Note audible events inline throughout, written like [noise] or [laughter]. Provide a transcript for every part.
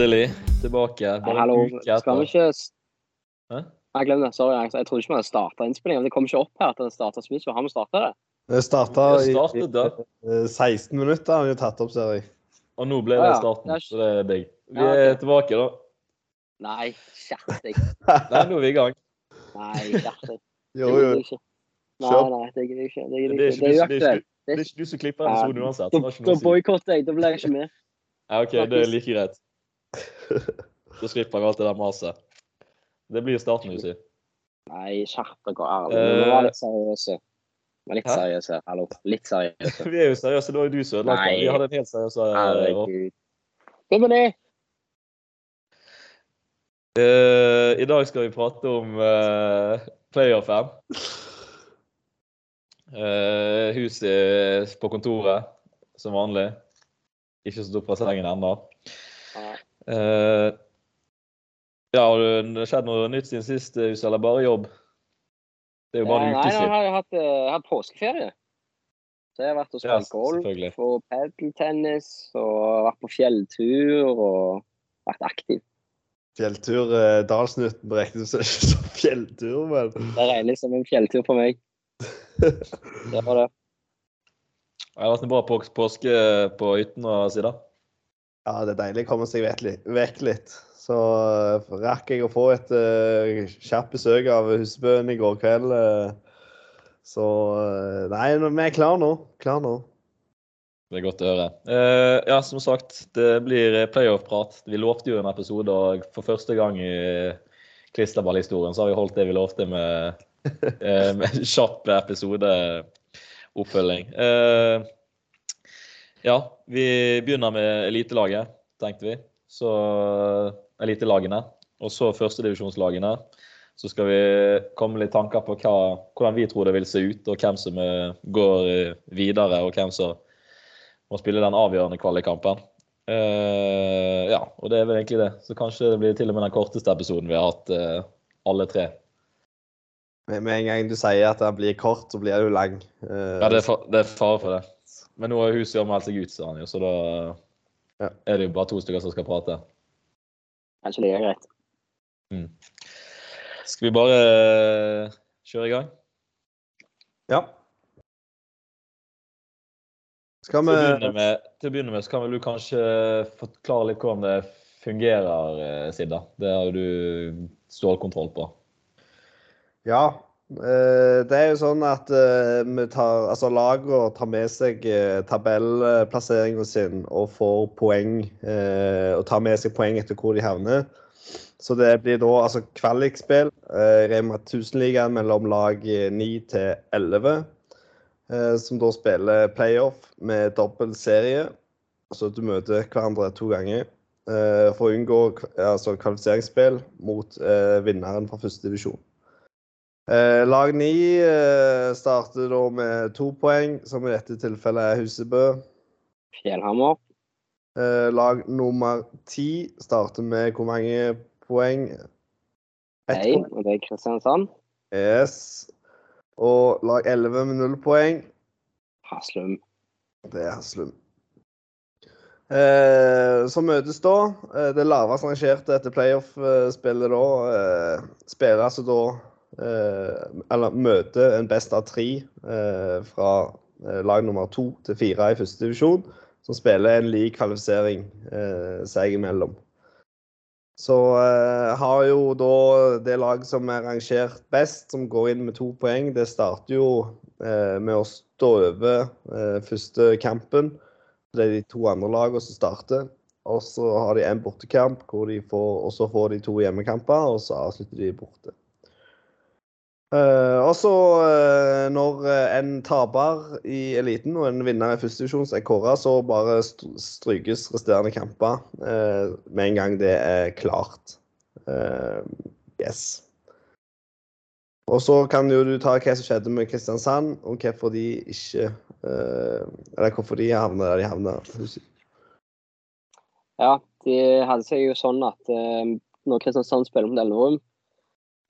Endelig tilbake. Bare hallo, en uke skal vi ikke Hæ? Jeg glemte det. Sorry. Jeg, jeg trodde ikke vi hadde starta innspillingen. Det kom ikke opp her at det starta så mye. Så har vi starta det? Det starta i, da. i 16 minutter, har vi tatt opp, ser jeg. Og nå ble det starten, Ja, ja. så det er digg. Vi Ja, er tilbake, da. Nei, skjerp deg. Nei, nå er vi i gang. Nei, skjerp deg. Jo, jo. Nei, nei, det gidder jeg ikke. Det Det er ikke. Det er du som- det er ikke uaktuelt. Det er ikke du som klipper episoden uansett. Da, boikotter jeg. Da blir jeg ikke med. Ja, OK, det er like greit. [laughs] Da slipper jeg alt det der maset. Det blir starten, du si. Nei, skjerp dere, ærlig. Vi må være litt seriøse. Vi er Litt seriøse. Hallo. Litt seriøse. [laughs] Vi er jo seriøse. Det var jo du som ødela. Vi hadde en helt seriøs eh, Herregud. Er det? Eh, I dag skal vi prate om uh, playoffen. Uh, huset på kontoret, som vanlig. Ikke stått opp fra sengen ennå. Nei. Eh, ja, har det skjedd noe nytt siden sist, Hus, eller bare jobb? Det er jo bare en Nei, uke nå siden. har jeg hatt, eh, jeg hatt påskeferie. Så jeg har vært og spilt golf og padeltennis og vært på fjelltur og vært aktiv. Fjelltur eh, Dalsnutten beregnes [laughs] ikke som fjelltur, men Det regnes som en fjelltur for meg. [laughs] Det var det. Jeg har vært en bra pås påske på hytten og si da. Ja, det er deilig å komme seg vekk litt. Så eh, rakk jeg å få et uh, kjapt besøk av husbøen i går kveld. Uh, så uh, Nei, vi er klar nå. Klar nå. Det er godt å høre. Uh, ja, som sagt, det blir playoff-prat. Vi lovte jo en episode, og for første gang i klisterballhistorien så har vi holdt det vi lovte med, uh, [laughs] med kjapp episodeoppfølging. Eh, ja, vi begynner med elitelaget, tenkte vi. Så elitelagene. Og så førstedivisjonslagene. Så skal vi komme med litt tanker på hva, hvordan vi tror det vil se ut, og hvem som eh, går eh, videre, og hvem som må spille den avgjørende kvalikkampen. Uh, ja, og det er vel egentlig det. Så kanskje det blir til og med den korteste episoden vi har hatt, uh, alle tre. Med, en gang du sier at den blir kort, så blir den jo lang. Uh, Ja, det er fare for det. Men nå har huset meldt seg ut, sa han jo, så da Ja. er det jo bare to stykker som skal prate. Kanskje det er greit. Skal vi bare eh, kjøre i gang? Ja. Skal Til å begynne med, til å begynne med så kan vel du kanskje forklare litt hvordan det fungerer, eh, Sidda. Det har jo du stålkontroll på. Ja. Eh, Det er jo sånn at eh, vi tar, altså lagene tar med seg eh, tabellplasseringen sin og får poeng. Og tar med seg poeng etter hvor de havner. Så det blir da altså kvalikspill. Rema 1000-ligaen mellom lag 9 til 11. eh, Som da spiller playoff med dobbel serie. Så du møter hverandre to ganger. For å unngå altså, kvalifiseringsspill mot vinneren fra første divisjon. Eh, lag 9 eh, starter da med to poeng, som i dette tilfellet er Husebø. Fjellhammer. Eh, lag nummer 10 starter med hvor mange poeng? Ett poeng. og det er Kristiansand. Yes. Og lag 11 med null poeng. Haslum. Det er Haslum. Eh, så møtes da eh, det lavest rangerte etter playoff-spillet da. Eh, spiller altså da Eller møter en best av tre eh, fra eh, lag nummer to til fire i første divisjon, som spiller en lik kvalifisering eh, seg imellom. Så eh, har jo da det lag som er rangert best, som går inn med to poeng, det starter jo eh, med å stå over eh, første kampen. Det er de to andre lagene som starter. Og så har de en bortekamp, hvor de får, og så får de to hjemmekamper, og så avslutter de borte. Eh, og eh, når eh, en taper i eliten og en vinner i første divisjon er kåra, så bare st- strykes resterende kamper uh, med en gang det er klart. Yes. Og så kan jo du ta hva som skjedde med Kristiansand, og hvorfor de ikke Eller hvorfor de havna der de havna. Ja, de hadde seg jo sånn at når Kristiansand spiller mot Elverum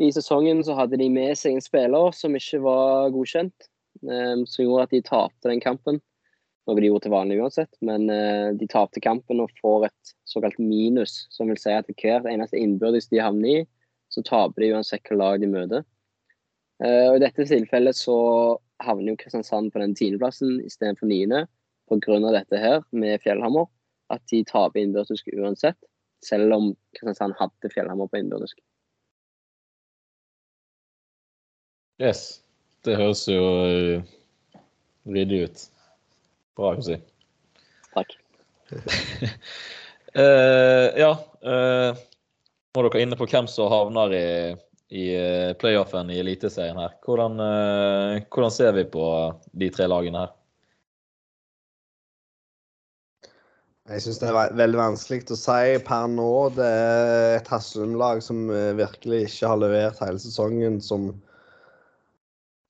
I sesongen så hadde de med seg en spiller som ikke var godkjent, eh, som gjorde at de tapte den kampen. noe de gjorde til vanlig uansett. Men eh, de tapte kampen og får et såkalt minus, som vil si at hvert eneste innbyrdes de havner i, så taper de uansett hvilket lag de møter. Eh, og I dette tilfellet så havner jo Kristiansand på den tiendeplassen istedenfor niende pga. dette her med Fjellhammer. At de taper innbyrdes uansett, selv om Kristiansand hadde Fjellhammer på innbyrdes. Yes. Det høres jo uh, ryddig ut. Bra å si. Takk. uh, [laughs] ja. Uh, nå er dere inne på hvem som havner i, i playoffen i Eliteserien her. Hvordan, hvordan, ser vi på de tre lagene her? Jeg syns det er veldig vanskelig å si per nå. Det er et Haslum-lag som virkelig ikke har levert hele sesongen. som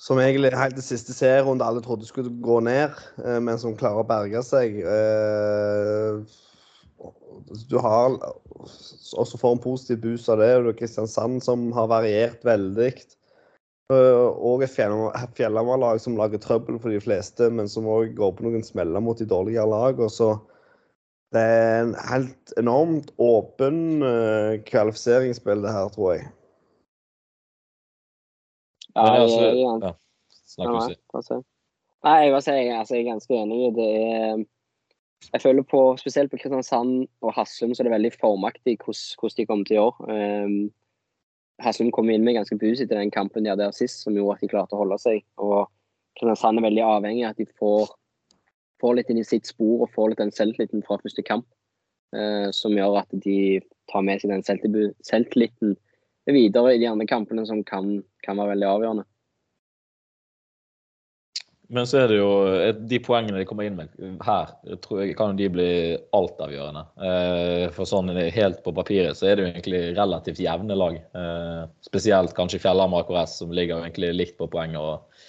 som egentlig helt til siste serierunde alle trodde skulle gå ned, eh, men som klarer å berge seg. Eh, du har også får en positiv boost av det. og det Kristiansand som har variert veldig. Eh, og et Fjellhamar-lag som lager trøbbel for de fleste, men som òg går på noen smeller mot de dårligere lagene. Så det er en helt enormt åpen kvalifiseringsspill, det her, tror jeg. Jeg, altså, jeg, jeg, ja. Snakk ja, Nei, jeg, altså, jeg, altså, jeg er ganske enig. Det er jeg føler på, spesielt på Kristiansand og Haslum, så er det veldig formaktig hvordan de kommer til å gjøre. Um, Haslum kom inn med ganske boost etter den kampen de hadde der sist, som gjorde at de klarte å holde seg. Og Kristiansand er veldig avhengig av at de får, får, litt inn i sitt spor og får litt den selvtilliten fra første kamp. Uh, som gjør at de tar med seg den selvtilliten videre i de andre kampene som kan, kan være veldig avgjørende. Men så er det jo de poengene de kommer inn med her, tror jeg kan de bli altavgjørende. Eh, for sånn helt på papiret så er det jo egentlig relativt jevne lag. Eh, spesielt kanskje Fjellhamar KS, som ligger egentlig likt på poeng og,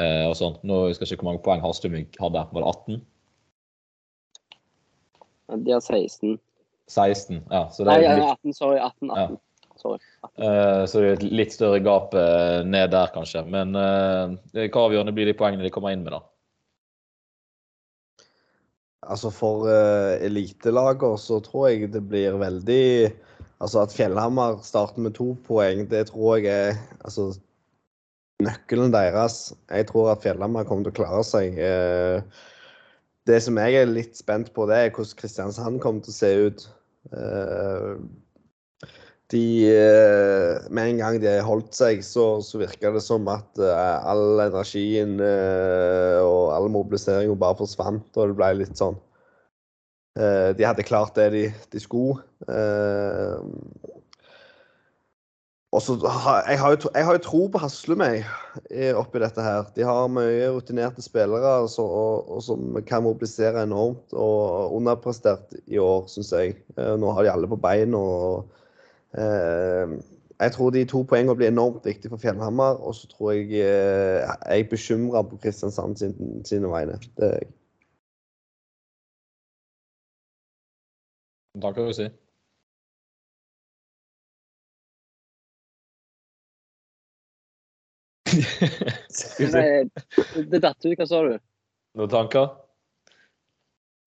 eh, og sånn. Nå husker jeg ikke hvor mange poeng Hastum hadde. Var det 18? De har 16. 16, ja. Så det er Nei, 18, sorry. 18. 18. Ja. Sorry. Uh, så det er et litt større gap uh, ned der, kanskje. Men uh, hva avgjørende blir de poengene de kommer inn med, da? Altså For uh, elitelager så tror jeg det blir veldig Altså at Fjellhammer starter med to poeng, det tror jeg er altså, nøkkelen deres. Jeg tror at Fjellhammer kommer til å klare seg. det som jeg er litt spent på, det er hvordan Kristiansand kommer til å se ut de eh, Med en gang de har holdt seg, så, så virka det som at uh, all energien uh, og all mobiliseringen bare forsvant, og det ble litt sånn De hadde klart det de, de skulle. og så jeg, har jo, jeg har jo tro på Haslum oppi dette her. De har mye rutinerte spillere altså, og, og som kan mobilisere enormt. Og underprestert i år, syns jeg. nå har de alle på beina. Eh, jeg tror de to poengene blir enormt viktige for Fjellhammer. Og så tror jeg eh, jeg er bekymra på Kristiansand sin, sine vegne. Det er jeg. Da kan du si. [laughs] det datt ut. Hva sa du? Noen tanker?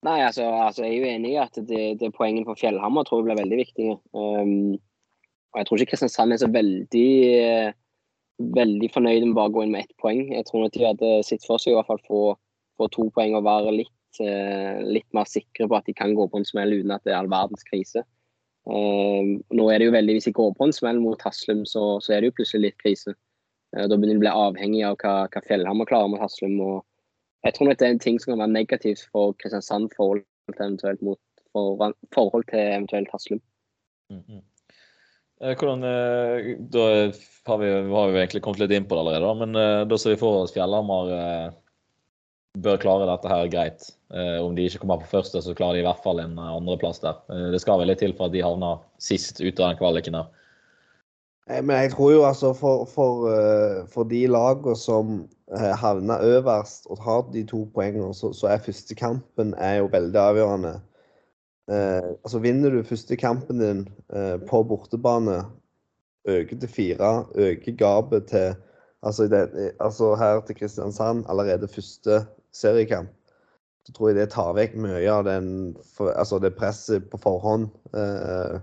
Nei, altså, altså, jeg er jo enig i at det, det poenget for Fjellhammer tror jeg blir veldig viktig. Um, og jeg tror ikke Kristiansand er så veldig, veldig fornøyd med bare å gå inn med ett poeng. Jeg tror at de hadde sitt for seg i hvert fall få, få to poeng og være litt, eh, litt, mer sikre på at de kan gå på en smell uten at det er all verdens krise. Eh, nå er det jo veldig, Hvis de går på en smell mot Haslum, så, så er det jo plutselig litt krise. Eh, da begynner de å bli avhengig av hva, hva Fjellhammer klarer mot Haslum. og jeg tror det er en ting som kan være negativt for Kristiansand forhold til eventuelt, mot, for, forhold til eventuelt Haslum. Mm -hmm. Eh, hvordan, eh, da har vi, har vi egentlig kommet litt inn på det allerede, men eh, da ser vi for oss Fjellhamar bør klare dette her greit. Om de ikke kommer på første, så klarer de i hvert fall en andreplass der. Det skal vel litt til for at de havner sist ut av den kvaliken der. Men jeg tror jo altså for, for, for de lagene som havner øverst og tar de to poengene, så, så er første kampen er jo veldig avgjørende. Eh, altså Vinner du første kampen din eh, på bortebane, øker til fire, øker gapet til altså, det, altså, her til Kristiansand allerede første seriekamp. så tror jeg det tar vekk mye av den, for, altså det presset på forhånd. Eh,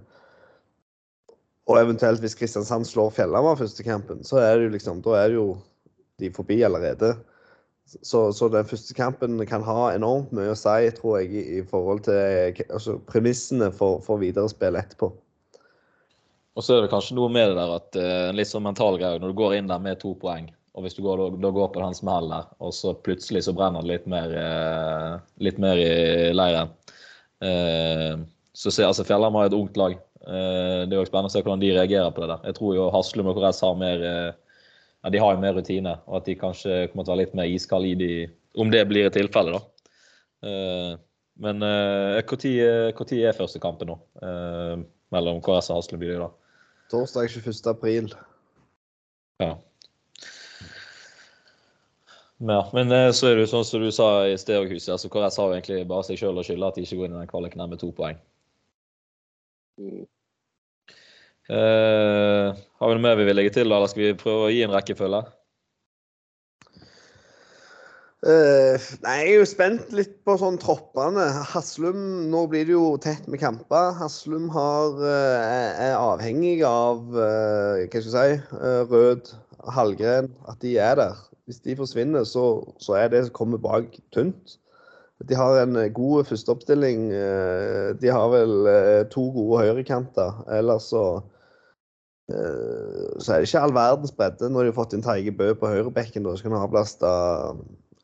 og eventuelt hvis Kristiansand slår Fjellhamar første kampen, så er det jo liksom, da er det jo de forbi allerede. Så, så den første kampen kan ha enormt mye å si, tror jeg, i, i forhold til altså, premissene for, for videre spill etterpå. Og så er det kanskje noe med det der at uh, litt sånn mental greie når du går inn der med to poeng, og hvis du går, da går på den smellen der, og så plutselig så brenner det litt mer, uh, litt mer i leiren. Uh, så ser altså Fjellhamar et ungt lag. det er jo spennende å se hvordan de reagerer på det der. Jeg tror jo Haslum og KRS har mer ja, de har jo mer rutine, og at de kanskje kommer til å være litt mer iskalde i de, om det blir et tilfelle, da. men når er første kampen nå? mellom KS og Haslum da? Torsdag 21. april. Ja. Ja, men eh, så er det jo sånn som du sa i Stereohuset, altså KRS har jo egentlig bare seg sjøl å skylde at de ikke går inn i den kvaliken med to poeng. Mm. Eh, har vi noe mer vi vil legge til, eller skal vi prøve å gi en rekkefølge? Uh, nei, Jeg er jo spent litt på sånn troppene. Haslum Nå blir det jo tett med kamper. Haslum har, uh, er avhengig av uh, hva skal jeg si, Rød, Hallgren, at de er der. Hvis de forsvinner, så, så er det som kommer bak, tynt. De har en god førsteoppstilling. De har vel to gode høyrekanter. Ellers så så er det ikke all verdens bredde de har fått inn Teige Bø på høyrebekken. Da skal han avlaste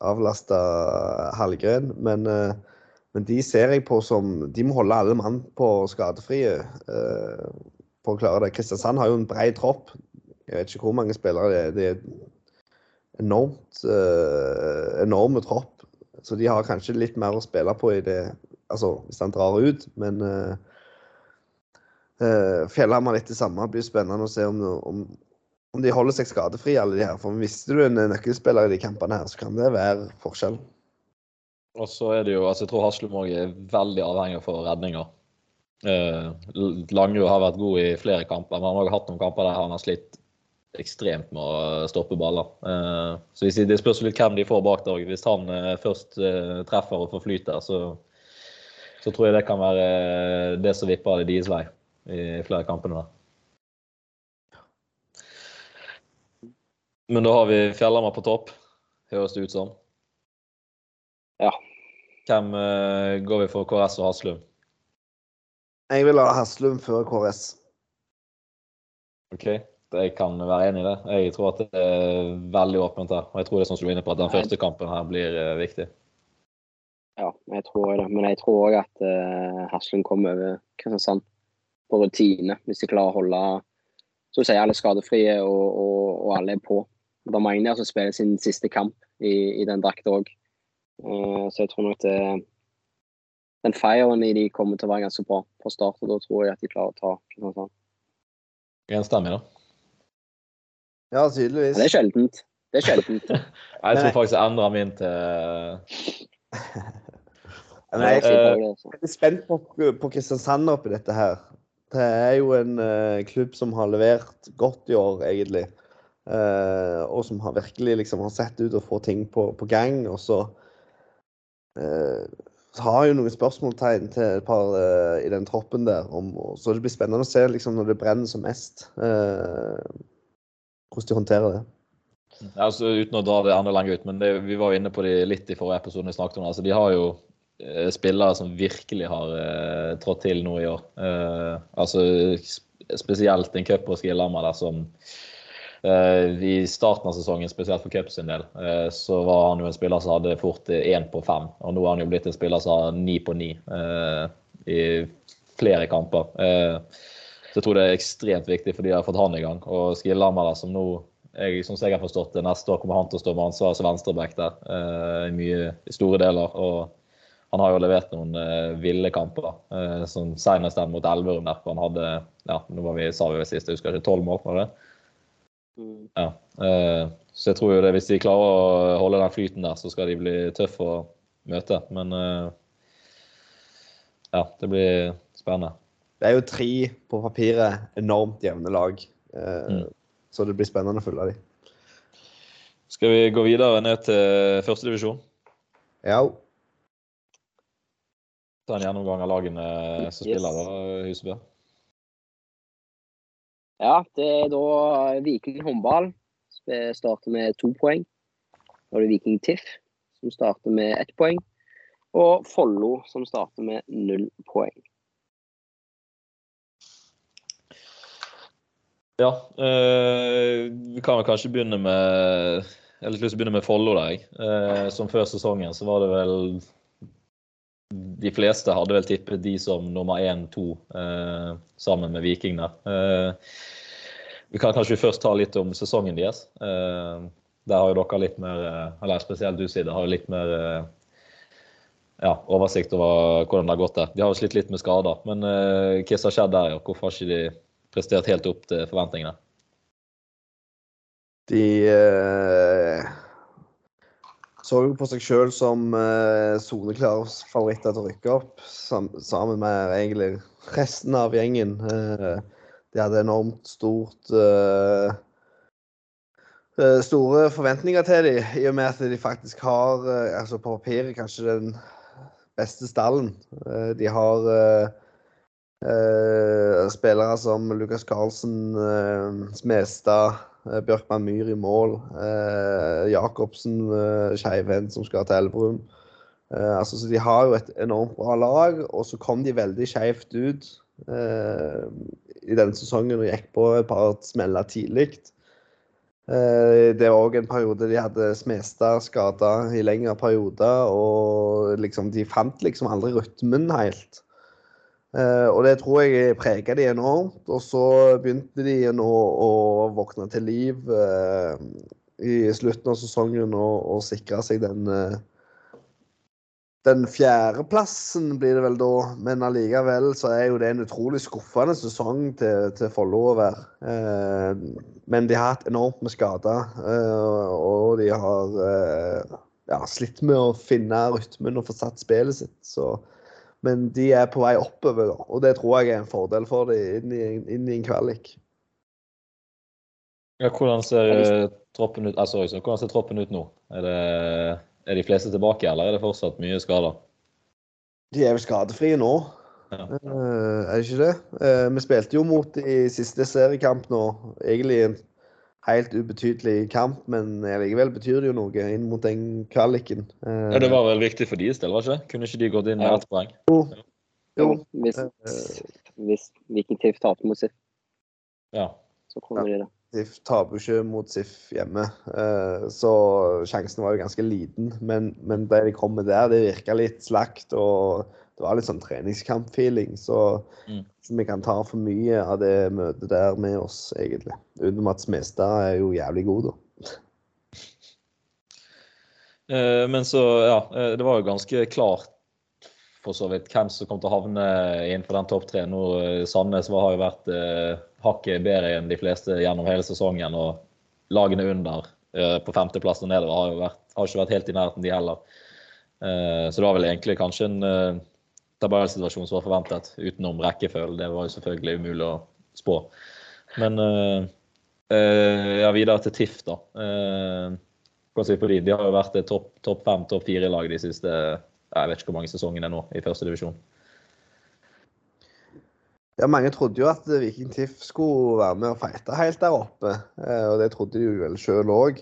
avlaste Hallgren. Men, eh, men, de ser jeg på som De må holde alle mann på skadefrie uh, for å klare det. Kristiansand har jo en bred tropp. Jeg vet ikke hvor mange spillere det er. Det er enormt enorme tropp. Så de har kanskje litt mer å spille på i det, altså hvis han drar ut. Men uh, Fjellhamar litt det samme. Det blir spennende å se om, om, om de holder seg skadefri, alle de her. For Mister du en nøkkelspiller i de kampene, her, så kan det være forskjell. Og så er det jo, altså Jeg tror Haslum òg er veldig avhengig av redninger. Eh, Langerud har vært god i flere kamper, men han har også hatt noen kamper der han har slitt ekstremt med å stoppe baller. Eh, så Det spørs litt hvem de får bak der. Hvis han eh, først eh, treffer og får flyt der, så, så, tror jeg det kan være eh, det som vipper det deres vei i flere kampene. der. Men da har vi Fjellhamar på topp, høres det ut som. Ja. Hvem uh, går vi for, KRS og Haslum? Jeg vil ha Haslum før KRS. OK, jeg kan være enig i det. Jeg tror at det er veldig åpent her. Og jeg tror det er sånn som du er inne på, at den første kampen her blir uh, viktig. Ja, jeg tror det. Men jeg tror òg at uh, Haslum kommer over Kristiansand på rutine, hvis de klarer å holde så å si, alle skadefrie og, og, og alle er på. Da Magnar som spiller sin siste kamp i, i den drakta òg. Uh, så jeg tror nok det den firen i de kommer til å være ganske bra fra start. og Da tror jeg at de klarer å ta Kristiansand. Enstemmig, da? Ja, tydeligvis. Ja, det er sjeldent. Det er sjeldent. [laughs] jeg tror faktisk jeg endrer min til [laughs] jeg er litt spent på, på Kristiansand oppi dette her. Det er jo en uh, klubb som har levert godt i år, egentlig. Uh, og som har virkelig liksom, har sett ut å få ting på, på gang. Og så uh, har jo noen spørsmålstegn til et par uh, i den troppen der. Om, så det blir spennende å se liksom, når det brenner som mest, hvordan de håndterer det. Ja, altså, uten å dra det enda lenger ut, men det, vi var jo inne på det litt i forrige episode. vi snakket om altså, De har jo spillere som virkelig har trådt til nå i år. altså Spesielt en cup og Skillhammer der som uh, I starten av sesongen, spesielt for Cup sin del, eh, så var han jo en spiller som hadde fort én på fem. Og nå har han jo blitt en spiller som har ni på ni eh, i flere kamper. Så jeg tror det er ekstremt viktig, for de har fått han i gang. Og Skillhammer, som nå jeg, som jeg har forstått det, neste år kommer han til å stå med ansvar som venstreback der i mye, i store deler. og han har jo levert noen uh, ville kamper, uh, som senest den mot Elverum, der hvor han hadde ja, nå var vi, sa vi ved sist, jeg husker ikke, tolv mål. var det? Mm. Ja. Uh, så jeg tror jo det, hvis de klarer å holde den flyten der, så skal de bli tøffe å møte. Men eh, ja, det blir spennende. Det er jo tre på papiret enormt jevne lag. Eh, mm. Så det blir spennende å følge dem. Skal vi gå videre ned til førstedivisjon? Ja. Ta en gjennomgang av lagene som spiller, da, Husebø? Ja, det er da Viking håndball. som starter med to poeng. Da er det Viking TIFF som starter med ett poeng. Og Follo som starter med null poeng. Ja, øh, vi kan vel kanskje begynne med Jeg har lyst til å begynne med Follo. der, jeg. Eh, som før sesongen så var det vel De fleste hadde vel tippet de som nummer én-to eh, sammen med Viking der. Eh, vi kan kanskje først ta litt om sesongen deres. Eh, der har jo dere litt mer, eh, eller spesielt du Side, har jo litt mer eh, ja, oversikt over hvordan det har gått der. De har jo slitt litt med skader. Men hva som har skjedd der? og Hvorfor har ikke de prestert helt opp til forventningene? De så jo på seg sjøl som eh, soneklare favoritter til å rykke opp, sam sammen med egentlig resten av gjengen. Eh, de hadde enormt stort eh, eh, Store forventninger til dem, i og med at de faktisk har, eh, altså på papiret, kanskje den beste stallen. Eh, de har eh, eh, spillere som Lukas Carlsen, eh, Smestad, eh, Bjørkman Myhr i mål. Eh, Jacobsen, eh, Skeivhendt som skal til Elverum. Eh, altså, så de har jo et enormt bra lag, og så kom de veldig skeivt ut eh, i denne sesongen og gikk på et par smeller tidlig. Eh, det var òg en periode de hadde Smestad skada i lengre perioder, og liksom, de fant liksom aldri rytmen helt. Eh, og det tror jeg prega de enormt. Og så begynte de igjen å våkne til liv eh, i slutten av sesongen og, og sikre seg den eh, den fjerdeplassen blir det vel da, men allikevel så er jo det en utrolig skuffende sesong til, til Follo å være. Eh, men de har hatt enormt med skader, eh, og de har eh, ja, slitt med å finne rytmen og få satt spillet sitt. Så, men de er på vei oppover, da, og det tror jeg er en fordel for dem inn, i- inn i en kvalik. Ja, hvordan ser eh, troppen ut, altså, hvordan ser troppen ut nå? Er, det, er de fleste tilbake, eller er det fortsatt mye skader? De er vel skadefrie nå. Ja. Eh, er det ikke det? Eh, vi spilte jo mot i siste seriekamp nå. Egentlig en helt ubetydelig kamp, men likevel betyr det jo noe inn mot den kvaliken. Eh, Ja, Det var vel viktig for deres del, var det ikke? Kunne ikke de gått inn med ett poeng? jo, Hvis, Eh. hvis Viking TIFF taper mot SIF, Ja. så kommer de det. SIF taper jo ikke mot SIF hjemme, eh, så sjansen var jo ganske liten. Men, men det de kom med der, det virka litt slakt, og det var litt sånn treningskamp-feeling. Så, Mm. så vi kan ta for mye av det møtet der med oss, egentlig. Utenom at Smestad er jo jævlig god, da. Eh, Men så, ja. eh, Det var jo ganske klart for så vidt hvem som kom til å havne innenfor den topp tre. Eh, Sandnes har jo vært eh, hakket bedre enn de fleste gjennom hele sesongen. Og lagene under eh, på femteplass og nedover har jo vært, har ikke vært helt i nærheten, de heller. Eh, så det var vel egentlig kanskje en eh, tabellsituasjon som var forventet, utenom rekkefølge. Det var jo selvfølgelig umulig å spå. Men eh, eh, ja, videre til TIFF, da. På de? De har jo vært topp top fem, topp fire-lag de siste jeg vet ikke hvor mange sesongene nå i første divisjon. Ja, mange trodde jo at Viking TIFF skulle være med og fighte helt der oppe, og det trodde de jo vel sjøl òg.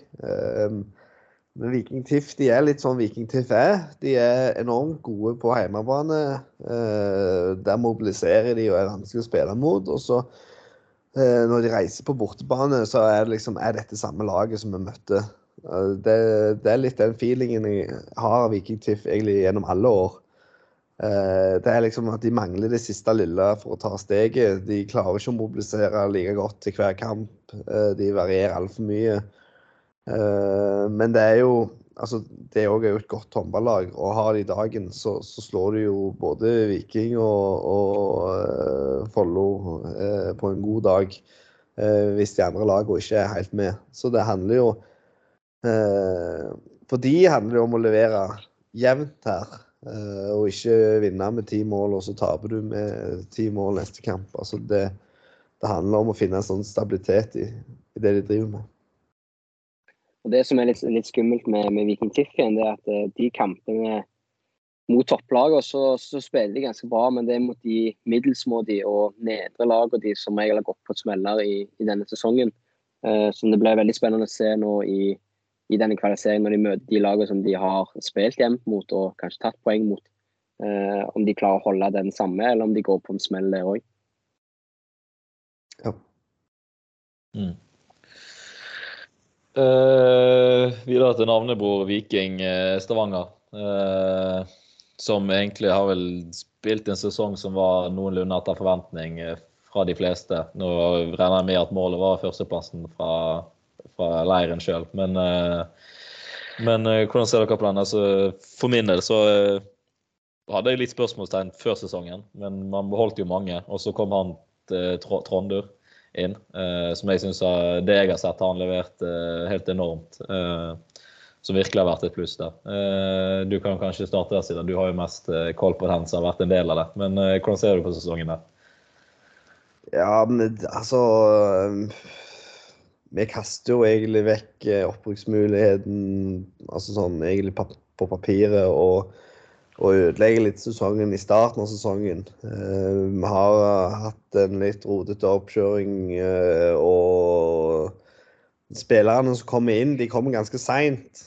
Men Viking TIFF de er litt sånn Viking TIFF er. De er enormt gode på hjemmebane. Eh, Der mobiliserer de og er vanskelig å spille mot. Og så eh, når de reiser på bortebane, så er det liksom er dette samme laget som vi møtte. Eh, Det, det er litt den feelingen jeg har av Viking TIFF egentlig gjennom alle år. Eh, Det er liksom at de mangler det siste lille for å ta steget. De klarer ikke å mobilisere like godt til hver kamp. Eh, De varierer altfor mye. Eh, Men det er jo altså Det er jo et godt håndballag. Og har de dagen, så, så slår de jo både Viking og, og eh, Follo eh, på en god dag. Hvis de andre lagene ikke er helt med. Så det handler jo For de handler det om å levere jevnt her. Og ikke vinne med ti mål, og så taper du med ti mål neste kamp. Altså det, det handler om å finne en sånn stabilitet i, i det de driver med. Og Det som er litt, litt skummelt med, med Viking Tiffin, det er at eh, de kampene mot topplagene så, så, spiller de ganske bra, men det er mot de middelsmådige og nedre lagene de som regel har gått på smeller i, i, denne sesongen. Uh, så det blir veldig spennende å se nå i, i denne kvalifiseringen når de møter de lagene som de har spilt jevnt mot og kanskje tatt poeng mot. Uh, om de klarer å holde den samme, eller om de går på en smell der òg. Ja. Mm. Uh, videre til navnebror Viking Stavanger. Uh, som egentlig har vel spilt en sesong som var noenlunde etter forventning eh, fra de fleste. Nå regner jeg med at målet var førsteplassen fra, fra leiren sjøl. Men, eh, men, eh, hvordan ser dere på den? Altså, for min del så hadde jeg litt spørsmålstegn før sesongen, men man beholdt jo mange. Og så kom han til Trondur inn, som jeg syns det jeg har sett, har han levert helt enormt som virkelig har vært et pluss der. Eh, du kan kanskje starte der, siden du har jo mest eh, koll på den som har vært en del av det. Men eh, hvordan ser du på sesongen der? Ja, men altså Vi kaster jo egentlig vekk oppbruksmuligheten altså sånn egentlig på papiret og, og ødelegger litt sesongen i starten av sesongen. Vi har hatt en litt rodete oppkjøring og spillerne som kommer inn, de kommer ganske seint.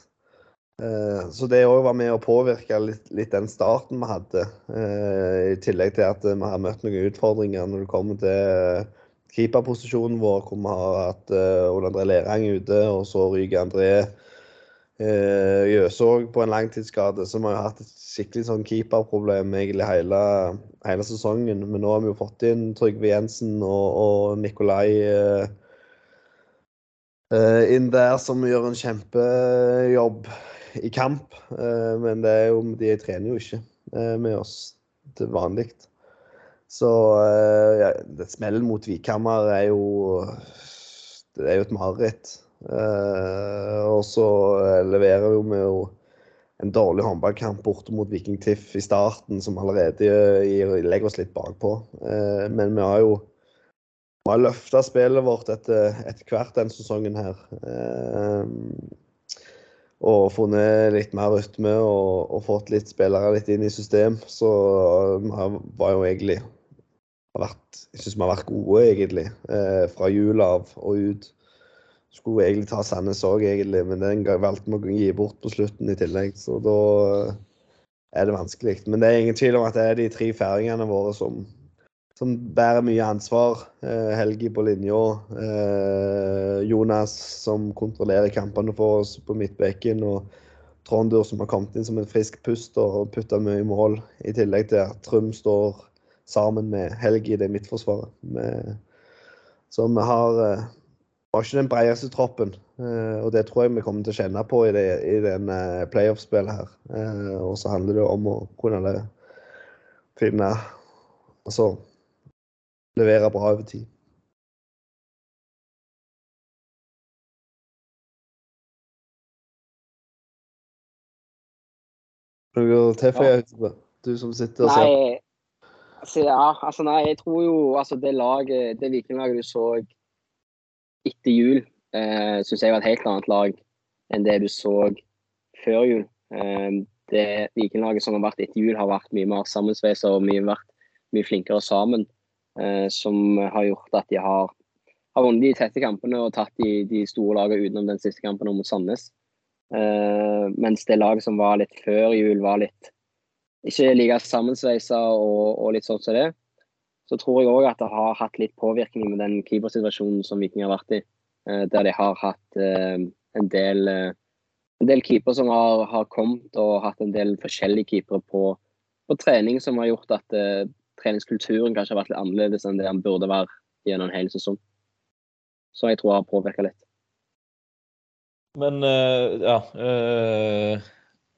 Eh, så det òg var med å påvirke litt, litt, den starten vi hadde. Eh, I tillegg til at vi har møtt noen utfordringer når det kommer til keeperposisjonen vår, hvor vi har hatt eh, Ole André Lerang ute, og så ryker André Jøsåg på en langtidsskade. Så vi har hatt et skikkelig sånn keeperproblem egentlig hele, hele, sesongen. Men nå har vi jo fått inn Trygve Jensen og, og Nikolai inn der, som gjør en kjempejobb i kamp. Eh, men jo, de trener jo ikke eh, med oss til vanlig. Så eh, ja, det smellen mot Vikhammer er jo Det er jo et mareritt. Og så leverer vi jo en dårlig håndballkamp borte mot Viking Tiff i starten, som allerede legger oss litt bakpå. Men vi har jo vi har løfta spillet vårt etter, etter hvert denne sesongen her og funnet litt mer rytme og, og, fått litt spillere litt inn i system. Så vi var jo egentlig vært, Jeg syns vi har vært gode, egentlig. Eh, fra jul av og ut. Skulle egentlig ta Sandnes òg, egentlig, men den valgte vi å gi bort på slutten i tillegg. Så da er det vanskelig. Men det er ingen tvil om at det er de tre færingene våre som som bærer mye ansvar. Eh, Helgi på linja. Eh, Jonas som kontrollerer kampene for oss på midtbekken. Og Trondur som har kommet inn som en frisk pust og putta mye mål. I tillegg til at Trym står sammen med Helgi i det midtforsvaret. Så vi har, har ikke den bredeste troppen. Eh, og det tror jeg vi kommer til å kjenne på i, det, i den eh, playoff-spillet her. Eh, og så handler det om å kunne finne Altså levere bra over tid. Noe til for ja. du som sitter og ser? Nei, altså, ja, altså, nei, jeg tror jo altså, det laget, det vikinglaget du så etter jul, eh, syns jeg var et helt annet lag enn det du så før jul. Eh, det vikinglaget som har vært etter jul, har vært mye mer sammensveisa og mye, vært mye flinkere sammen. Eh, som har gjort at de har, har vunnet de tette kampene og tatt de, de store lagene utenom den siste kampen mot Sandnes. Eh, mens det laget som var litt før jul, var litt ikke like sammensveisa og, og, litt sånn som det. Så tror jeg òg at det har hatt litt påvirkning med den keepersituasjonen som Viking har vært i. Uh, der de har hatt uh, en del en del keepere som har, har, kommet og hatt en del forskjellige keepere på, på trening, som har gjort at treningskulturen kanskje har vært litt annerledes enn det han burde være gjennom en hel sesong. Så jeg tror det har påvirka litt. Men uh, ja uh,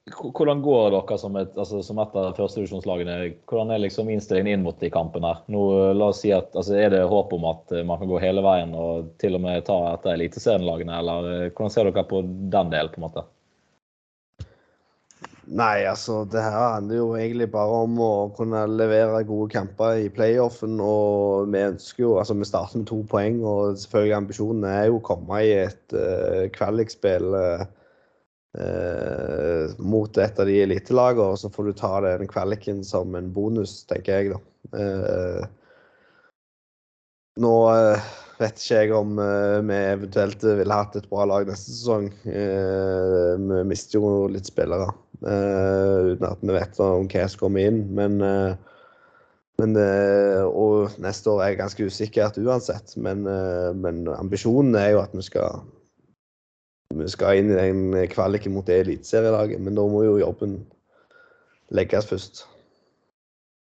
Hvordan går dere som et, altså, som et av førstedivisjonslagene? Hvordan er liksom innstillingen inn mot de kampene? Nå, la oss si at, altså, Er det håp om at man kan gå hele veien og til og med ta etter eliteserielagene, eller hvordan ser dere på den delen? på en måte? Nei, altså det her handler jo egentlig bare om å kunne levere gode kamper i playoffen. Og vi ønsker jo Altså vi starter med to poeng, og selvfølgelig ambisjonen er jo å komme i et uh, kvalikspill uh, eh, mot et av de elitelagene, og så får du ta den kvaliken som en bonus, tenker jeg, da. Eh, nå eh, vet ikke jeg om eh, vi eventuelt ville hatt et bra lag neste sesong. Eh, vi mister jo litt spillere uten at vi vet om hva som kommer inn. Men, men Og neste år er jeg ganske usikkert uansett. Men, men ambisjonen er jo at vi skal vi skal inn i den kvaliken mot det eliteserielaget. Men da må jo jobben legges først.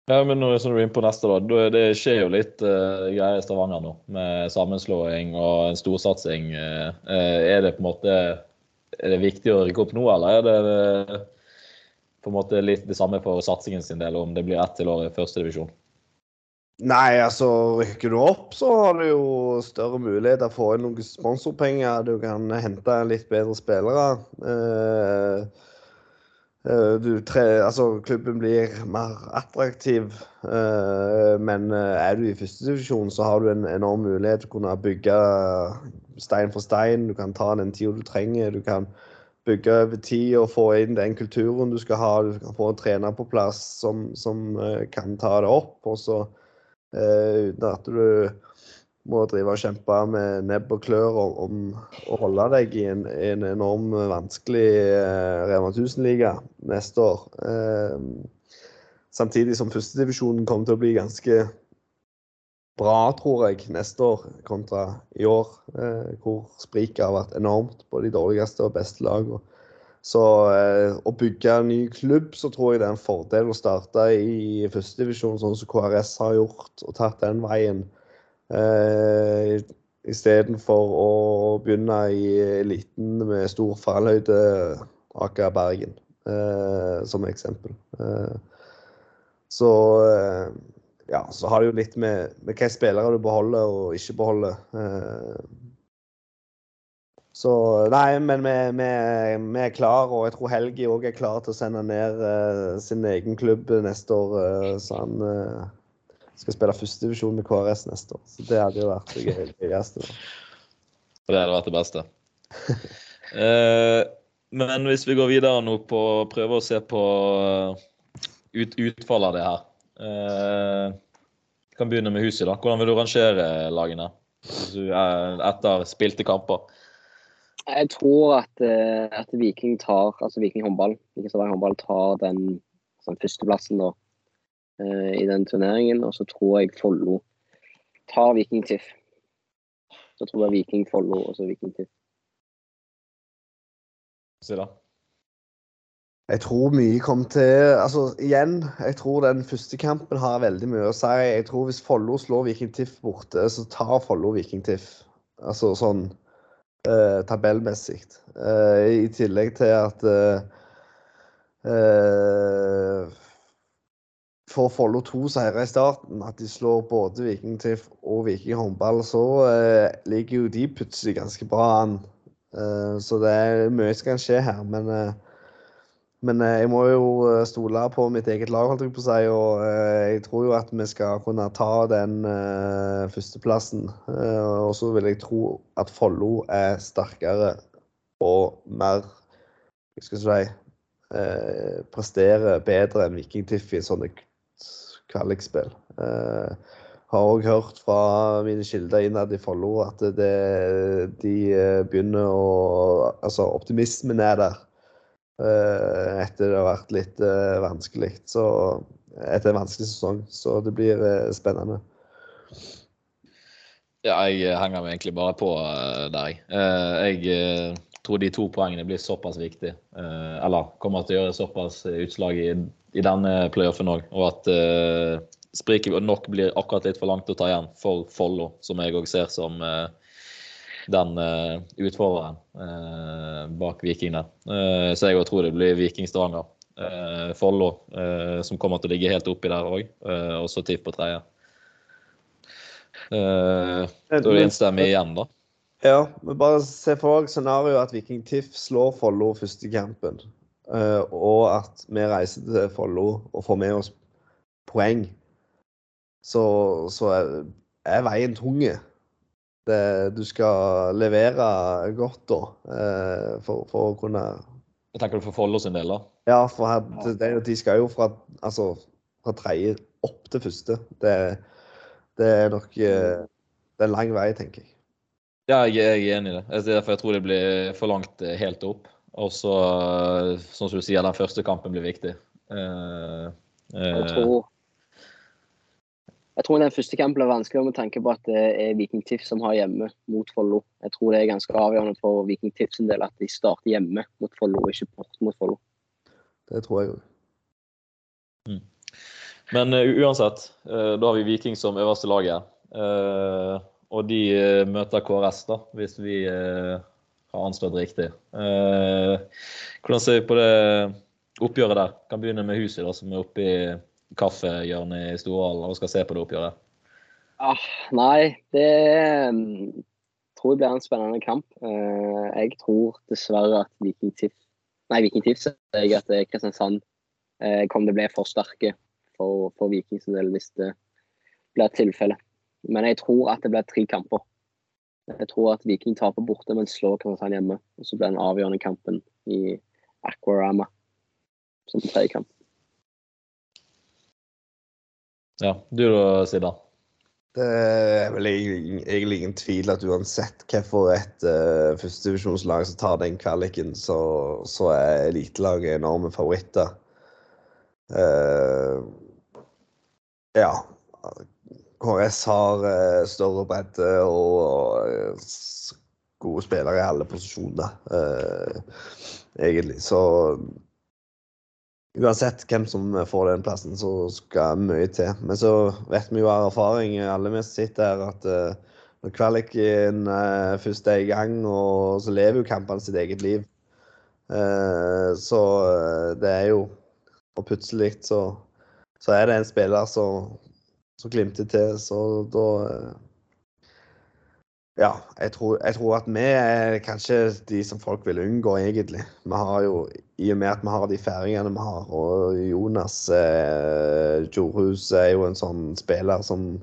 Ja, men når du er inne på neste, da. Det skjer jo litt uh, greier i Stavanger nå, med sammenslåing og en storsatsing. Uh, er det på en måte er det viktig å rykke opp nå, eller er det uh, på en måte litt det samme for satsingen sin del, om det blir ett til år i førstedivisjon? Nei, altså rykker du opp, så har du jo større muligheter for å få inn noen sponsorpenger. Du kan hente litt bedre spillere. Eh, eh, du tre, altså, klubben blir mer attraktiv. uh, men eh, er du i førstedivisjon, så har du en enorm mulighet til å kunne bygge stein for stein. Du kan ta den tida du trenger. Du kan bygge over tid og få inn den kulturen du skal ha. Du kan få en trener på plass som, som uh, kan ta det opp. og så Eh, uten at du må drive og kjempe med nebb og klør om, å holde deg i en, en enorm vanskelig eh, Rema 1000-liga neste år. Eh, samtidig som førstedivisjonen kommer til å bli ganske bra, tror jeg, neste år kontra i år, eh, hvor spriket har vært enormt på de dårligste og beste lagene. Så eh, å bygge en ny klubb, så tror jeg det er en fordel å starte i førstedivisjon, sånn som KRS har gjort, og tatt den veien. Eh, Istedenfor å begynne i eliten med stor fallhøyde, Aker Bergen, eh, som eksempel. Eh, så eh, ja, så har det jo litt med, med hvilke spillere du beholder og ikke beholder. Eh, så nei, men vi, vi, vi er klar, og jeg tror Helgi òg er klar til å sende ned uh, sin egen klubb neste år. Uh, så han uh, skal spille førstedivisjon med KRS neste år. Så det hadde jo vært det gøyeste. Det hadde vært det beste. [laughs] Men hvis vi går videre nå på å prøve å se på ut, utfallet av det her. Vi kan begynne med huset. da. Hvordan vil du rangere lagene er etter spilte kamper? Jeg tror at, eh, at Viking tar, altså Viking håndball, Viking Stavanger håndball tar den sånn, førsteplassen da, eh, i den turneringen. Og så tror jeg Follo tar Viking TIFF. Så tror jeg Viking Follo og så Viking TIFF. Si da. Jeg tror mye kom til Altså igjen, jeg tror den første kampen har veldig mye å si. Jeg tror hvis Follo slår Viking Tiff borte, så tar Follo Viking Tiff. Altså sånn eh, tabellmessig. Eh, I tillegg til at eh, eh, Får Follo to seire i starten, at de slår både Viking Tiff og Viking håndball, så eh, ligger jo de plutselig ganske bra an. Eh, så det er mye som kan skje her. Men men eh, jeg må jo eh, stole på mitt eget lag, holdt jeg på å si. Og eh, jeg tror jo at vi skal kunne ta den førsteplassen. Og så vil jeg tro at Follo er sterkere og mer jeg skal si Presterer bedre enn Viking Tiff i sånne kvalikspill. Har òg hørt fra mine kilder innad i Follo at det, de begynner å Altså, optimismen er der. Eh, etter det har vært litt eh, vanskelig. Så etter en vanskelig sesong. Så det blir eh, spennende. Ja, jeg henger meg egentlig bare på der, jeg. Jeg tror de to poengene blir såpass viktige. eller kommer til å gjøre såpass utslag i, i denne playoffen òg. Og at uh, spriket nok blir akkurat litt for langt å ta igjen for Follo, som jeg òg ser som eh, den uh, utfordreren uh, bak Viking der. Eh, så jeg tror det blir Viking Stavanger. Follo, som kommer til å ligge helt oppi der òg. Og så TIF på tredje. Da er det enstemmig igjen, da. Ja, men bare se for deg scenarioet at Viking Tiff slår Follo første kampen. og at vi reiser til Follo og får med oss poeng. Så, så er, er veien tung. Det, du skal levere godt da, eh, for, for å kunne Jeg Tenker du for Follo sin del, da? Ja, for her, det, de skal jo fra, altså, fra tredje opp til første. Det, det er nok eh, Det er en lang vei, tenker jeg. Ja, jeg, jeg er enig i det. Jeg- Derfor jeg tror det blir for langt eh, helt opp. Og så, eh, sånn som du sier, den første kampen blir viktig. Eh, Jeg eh, tror, jeg tror den første kampen blir vanskeligere med tanke på at det er Viking TIFF som har hjemme mot Follo. Jeg tror det er ganske avgjørende for Viking TIFF sin del at de starter hjemme mot Follo, og ikke bort mot Follo. Det tror jeg òg. Men uh, uansett, uh, da har vi Viking som øverste laget. Uh, og de møter KRS, da, hvis vi har anslått riktig. Eh, hvordan ser vi på det oppgjøret der? Kan begynne med Huset, da, som er oppe i kaffehjørnet i Storhallen og skal se på det oppgjøret. Ah, nei, det mm, tror jeg blir en spennende kamp. Eh, jeg tror dessverre at Viking TIFF Nei, Viking TIFF sier jeg at eh, Kristiansand eh, kommer til å bli for sterke for, for Viking sin del hvis det blir tilfellet. Men jeg tror at det blir tre kamper. Jeg tror at Viking taper borte, men slår Kristiansand hjemme. Og så blir den avgjørende kampen i Aquarama som tredje kamp. Ja, du da, Sida? Det er vel egentlig ingen tvil at uansett hvilket uh, førstedivisjonslag som tar den kvaliken, så, så er elitelaget enorme favoritter. Uh, ja. KS har uh, større bredde og, og eh, gode spillere i alle posisjoner, uh, egentlig. Så uansett hvem som får den plassen, så skal mye til. Men så vet vi jo av erfaring, alle vi som sitter her, at eh, når kvaliken eh, først er i gang, og så lever jo kampene sitt eget liv. Eh, så det er jo Og plutselig så, så er det en spiller som, glimter til, så da ja, jeg tror, jeg tror at vi er kanskje de som folk vil unngå, egentlig. Vi har jo, I og med at vi har de færingene vi har, og Jonas eh, Jorhus er jo en sånn spiller som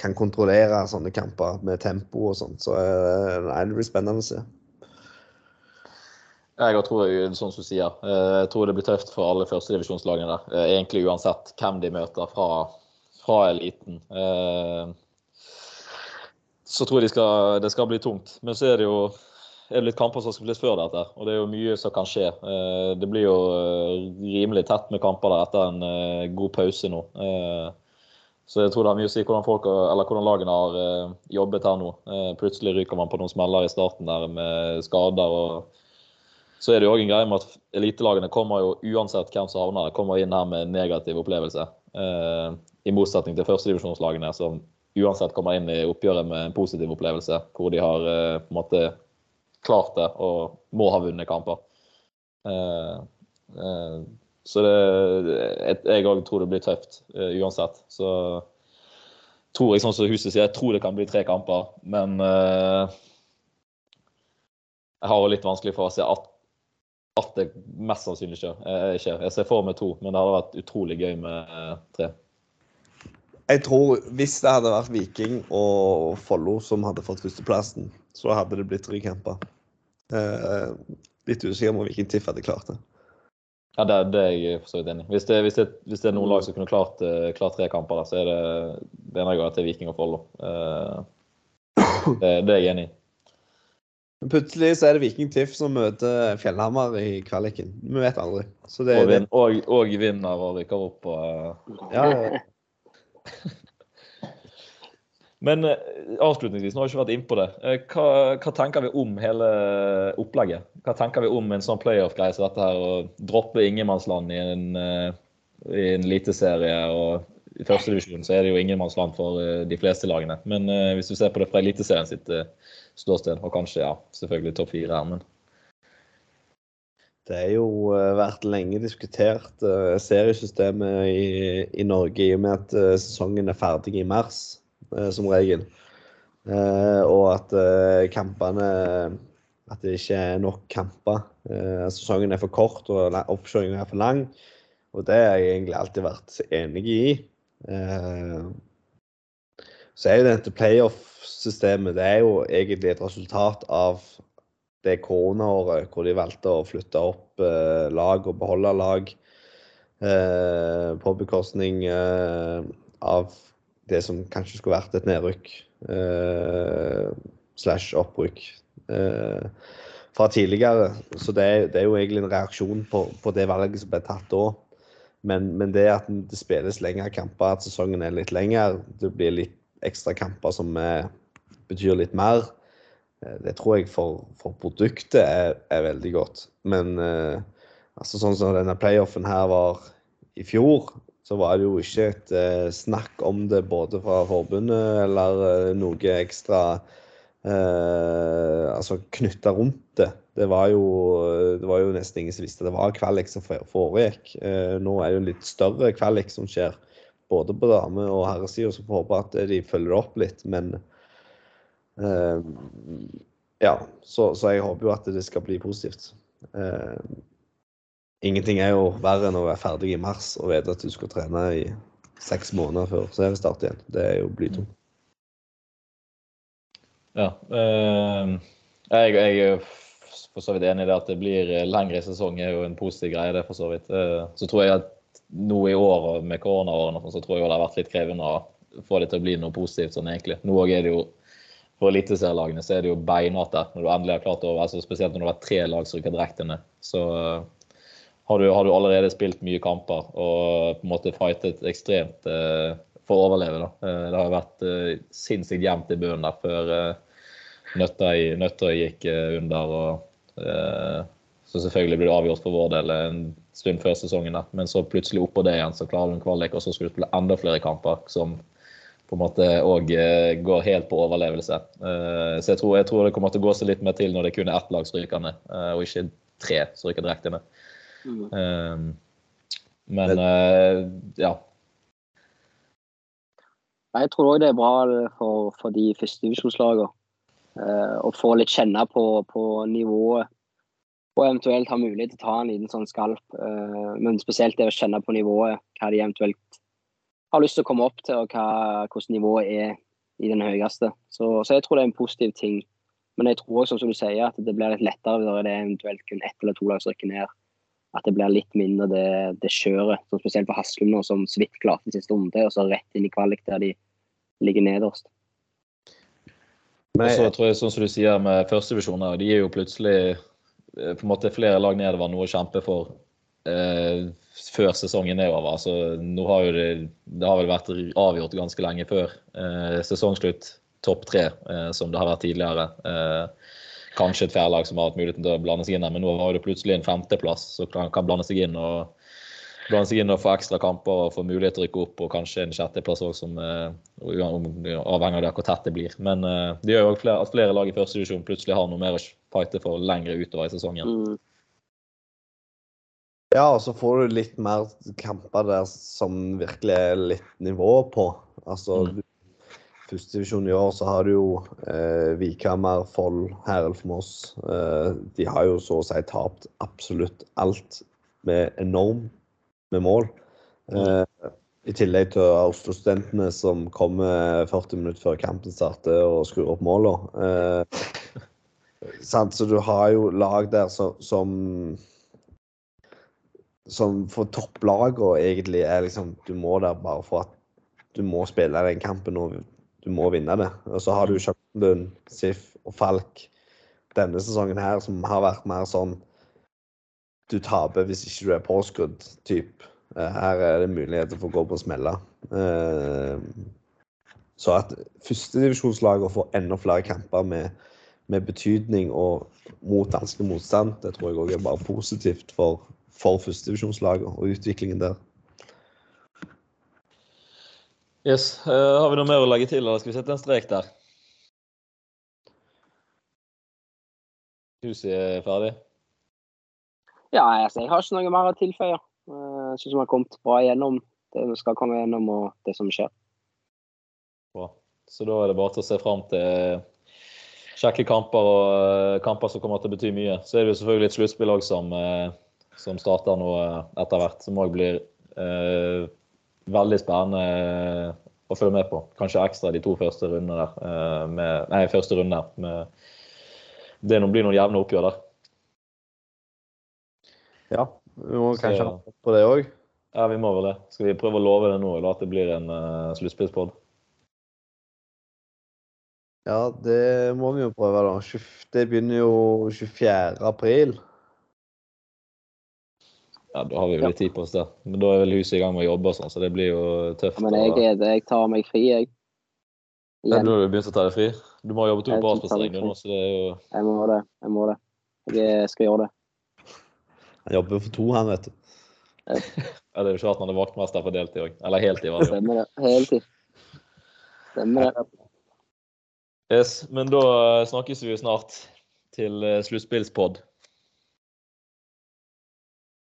kan kontrollere sånne kamper med tempo og sånt. Så eh, nei, det blir spennende å se. Jeg tror jeg, sånn som du sier, eh, jeg tror det blir tøft for alle førstedivisjonslagene der. eh, Egentlig uansett hvem de møter fra, fra eliten. Eh, Så tror jeg de skal, det skal bli tungt. Men så er det jo er det litt kamper som skal spilles før dette. Og det er jo mye som kan skje. Eh, Det blir jo eh, rimelig tett med kamper der etter en eh, god pause nå. Så jeg tror det har mye å si hvordan, folk, hvordan lagene har jobbet her nå. Plutselig ryker man på noen smeller i starten der med skader. og så er det jo òg en greie med at elitelagene kommer jo uansett hvem som havner kommer inn her med negativ opplevelse. I motsetning til førstedivisjonslagene som uansett kommer inn i oppgjøret med en positiv opplevelse, hvor de har eh, på en måte klart det og må ha vunnet kamper. Eh, eh, så det, jeg òg tror det blir tøft uansett. Så tror jeg, sånn som Huset sier, jeg tror det kan bli tre kamper, men jeg har jo litt vanskelig for å se at, at det mest sannsynlig skjer. Jeg, jeg ser for meg to, men det hadde vært utrolig gøy med tre. Jeg tror hvis det hadde vært Viking og Follo som hadde fått førsteplassen, så hadde det blitt tre. Eh, litt usikker om Viking Tiff hadde klart det. Ja, det, det er jeg for så vidt enig i. Hvis, det- hvis, hvis det er noen lag som kunne klart, eh, klart tre kamper, så er det ene jeg at det er Viking og Follo. Eh, det, det er jeg enig i. Plutselig så er det Viking Tiff som møter Fjellhammer i kvaliken. Vi vet aldri. Så det, Og, vin, og, og vinner og rykker opp. Og, eh, ja, ja. Men eh, avslutningsvis, nå har vi ikke vært innpå det. Eh, Hva, hva tenker vi om hele opplegget? Hva tenker vi om en sånn playoff-greie som dette her, å droppe ingenmannsland i en, eh, i en eliteserie? Og i førstedivisjon så er det jo ingenmannsland for de fleste lagene. Men hvis du ser på det fra Eliteserien sitt ståsted, og kanskje ja, selvfølgelig topp fire her, men Det er jo eh, vært lenge diskutert eh, seriesystemet i, i Norge i og med at eh, sesongen er ferdig i mars, som regel. Og at kampene At det ikke er nok kamper. Sesongen er for kort og oppkjøringen er for lang. Og det har jeg egentlig alltid vært enig i. Så er jo dette playoff-systemet det er jo egentlig et resultat av det koronaåret hvor de valgte å flytte opp eh, lag og beholde lag eh, på bekostning eh, av det som kanskje skulle vært et nedrykk eh, slash opprykk eh, fra tidligere. Så det det er, jo egentlig en reaksjon på, på det valget som ble tatt da. Men, men, det at det spilles lengre kamper, at sesongen er litt lengre, det blir litt ekstra kamper som er, betyr litt mer, eh, det tror jeg for, for produktet er, er, veldig godt. Men eh, altså sånn som denne playoffen her var i fjor, så var det jo ikke et eh, snakk om det både fra forbundet eller eh, noe ekstra eh, altså knytta rundt det. Det var, jo, det var, jo, nesten ingen som visste det var kvalik som foregikk. Eh, nå er det jo litt større kvalik som skjer, både på dame- og herresida, så får håpe at de følger opp litt. Men eh, ja, så, så, jeg håper jo at det skal bli positivt. Eh, ingenting er jo verre enn å være ferdig i mars og vite at du skal trene i seks måneder før seriestart igjen. Det er jo blytungt. Ja. Øh, jeg, jeg, er for så vidt enig i det at det blir lengre sesong er jo en positiv greie, det for så vidt. Så tror jeg at nå i år med koronaårene så tror jeg det har vært litt krevende å få det til å bli noe positivt sånn egentlig. Nå er det jo for eliteserielagene så er det jo beinhardt når du endelig har klart å altså Spesielt når det har vært tre lag som rykker direkte ned. Så har du, har du, allerede spilt mye kamper og på en måte fightet ekstremt eh, for å overleve. Da. Eh, det har vært eh, sinnssykt jevnt i bunnen der før eh, Nøtterøy, Nøtterøy gikk eh, under. og eh, Så selvfølgelig blir det avgjort for vår del en stund før sesongen. Der. Men så plutselig oppå det igjen, så klarer du en kvalik, og så skulle du spille enda flere kamper. som på en måte òg går helt på overlevelse. Så jeg tror, jeg tror, det kommer til å gå seg litt mer til når det kun er ett lag som ryker ned, og ikke tre som ryker direkte ned. Mm. Men ja. Jeg tror òg det er bra for, for de førstedivisjonslagene å få litt kjenne på, på, nivået. Og eventuelt ha mulighet til å ta en liten sånn skalp. Men spesielt det å kjenne på nivået, hva de eventuelt har lyst til å komme opp til, og hva, hvordan nivået er i den høyeste. Så, så, jeg tror det er en positiv ting. Men jeg tror også, som du sier, at det blir litt lettere når det er eventuelt kun ett eller to lag som rykker ned at det blir litt mindre det, det kjøret. Spesielt for Haslum, nå, som så vidt klarte siste runde, og så rett inn i kvalik der de ligger nederst. Men så tror jeg, sånn som du sier med førstedivisjoner, de er jo plutselig eh, på en måte flere lag nedover noe å kjempe for før sesongen er over. Altså, nå har jo det, det har vel vært avgjort ganske lenge før eh, sesongslutt topp tre, eh, som det har vært tidligere. Eh, kanskje et fjerdelag som har hatt muligheten til å blande seg inn her, men nå har det plutselig en femteplass som kan, kan blande seg inn og blande seg inn og få ekstra kamper og få mulighet til å rykke opp, og kanskje en sjetteplass òg, som uh, avhenger av hvor tett det blir. Men uh, det gjør jo at flere lag i første divisjon plutselig har noe mer å fighte for lengre utover i sesongen. Mm. Ja, og så får du litt mer kamper der som virkelig er litt nivå på. Altså, mm førstedivisjon i år så har du jo eh, Vikhammer, Foll, Herelfmoss. Eh, de har jo så å si tapt absolutt alt med enormt med mål. Eh, I tillegg til Oslo-studentene som kommer 40 minutter før kampen starter og skrur opp målene. Eh, [laughs] så du har jo lag der som, som som for topplagene egentlig er liksom Du må der bare for at du må spille den kampen og du må vinne det. Og så har du Charlottenlund, Sif og Falk denne sesongen her som har vært mer sånn du taper hvis ikke du er påskrudd, typ. Eh, her er det muligheter for å gå på å smelle. så at førstedivisjonslagene får enda flere kamper med, med, betydning og mot danske motstand, det tror jeg òg er bare positivt for, for førstedivisjonslaget og utviklingen der. Yes. Uh, har vi noe mer å legge til, eller skal vi sette en strek der? Huset er ferdig? Ja, altså, jeg har ikke noe mer å tilføye. Uh, jeg syns vi har kommet bra gjennom det vi skal komme gjennom, og det som skjer. Bra. Så da er det bare til å se fram til kjekke kamper og uh, kamper som kommer til å bety mye. Så er det jo selvfølgelig et sluttspill òg som, som, starter nå etter hvert, som òg blir veldig spennende eh, å følge med på. Kanskje ekstra de to første rundene der. Eh, med, nei, første runde med det blir noen jevne oppgjør der. Ja, vi må kanskje ha på det òg. Ja, vi må vel det. Skal vi prøve å love det nå, eller at det blir en uh, sluttspillspod? Ja, det må vi jo prøve, da. Det begynner jo 24. april. Ja, Da har vi jo litt tid på oss der. Men da er vel huset i gang med å jobbe, og sånn, så det blir jo tøft. Men jeg, er det, jeg tar meg fri, jeg. Ja, Igjen. Nå har du begynt å ta deg fri. Du må jobbe to Jeg på skal ta avspasering meg nå, så det er jo Jeg må det. Jeg må det. Jeg skal gjøre det. Han jobber for to, han, vet du. [laughs] ja, Det er jo ikke rart det er vaktmester på deltid òg. Eller heltid, var det jo. Stemmer det. Heltid. Stemmer det. Yes, men da eh, snakkes vi jo snart til uh, sluttspillspod.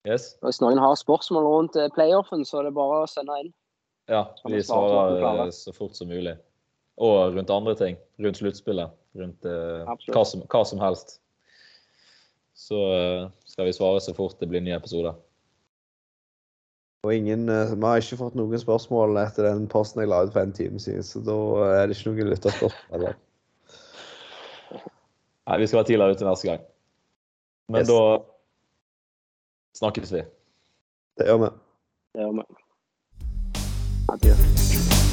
Yes. Hvis noen har spørsmål rundt eh, playoffen, så er det bare å sende inn. Ja, vi svarer eh, så fort som mulig. Og rundt andre ting. Rundt sluttspillet. Rundt eh, hva, som, hva som helst. Så eh, skal vi svare så fort det blir nye episoder. Og ingen, Vi har ikke fått noen spørsmål etter den posten jeg la ut for en time siden, så da er det ikke noen lytterspørsmål. Nei, vi skal være tidligere ute neste gang. Men Yes. da snakkes vi. Det gjør vi. Det gjør vi. Adjø.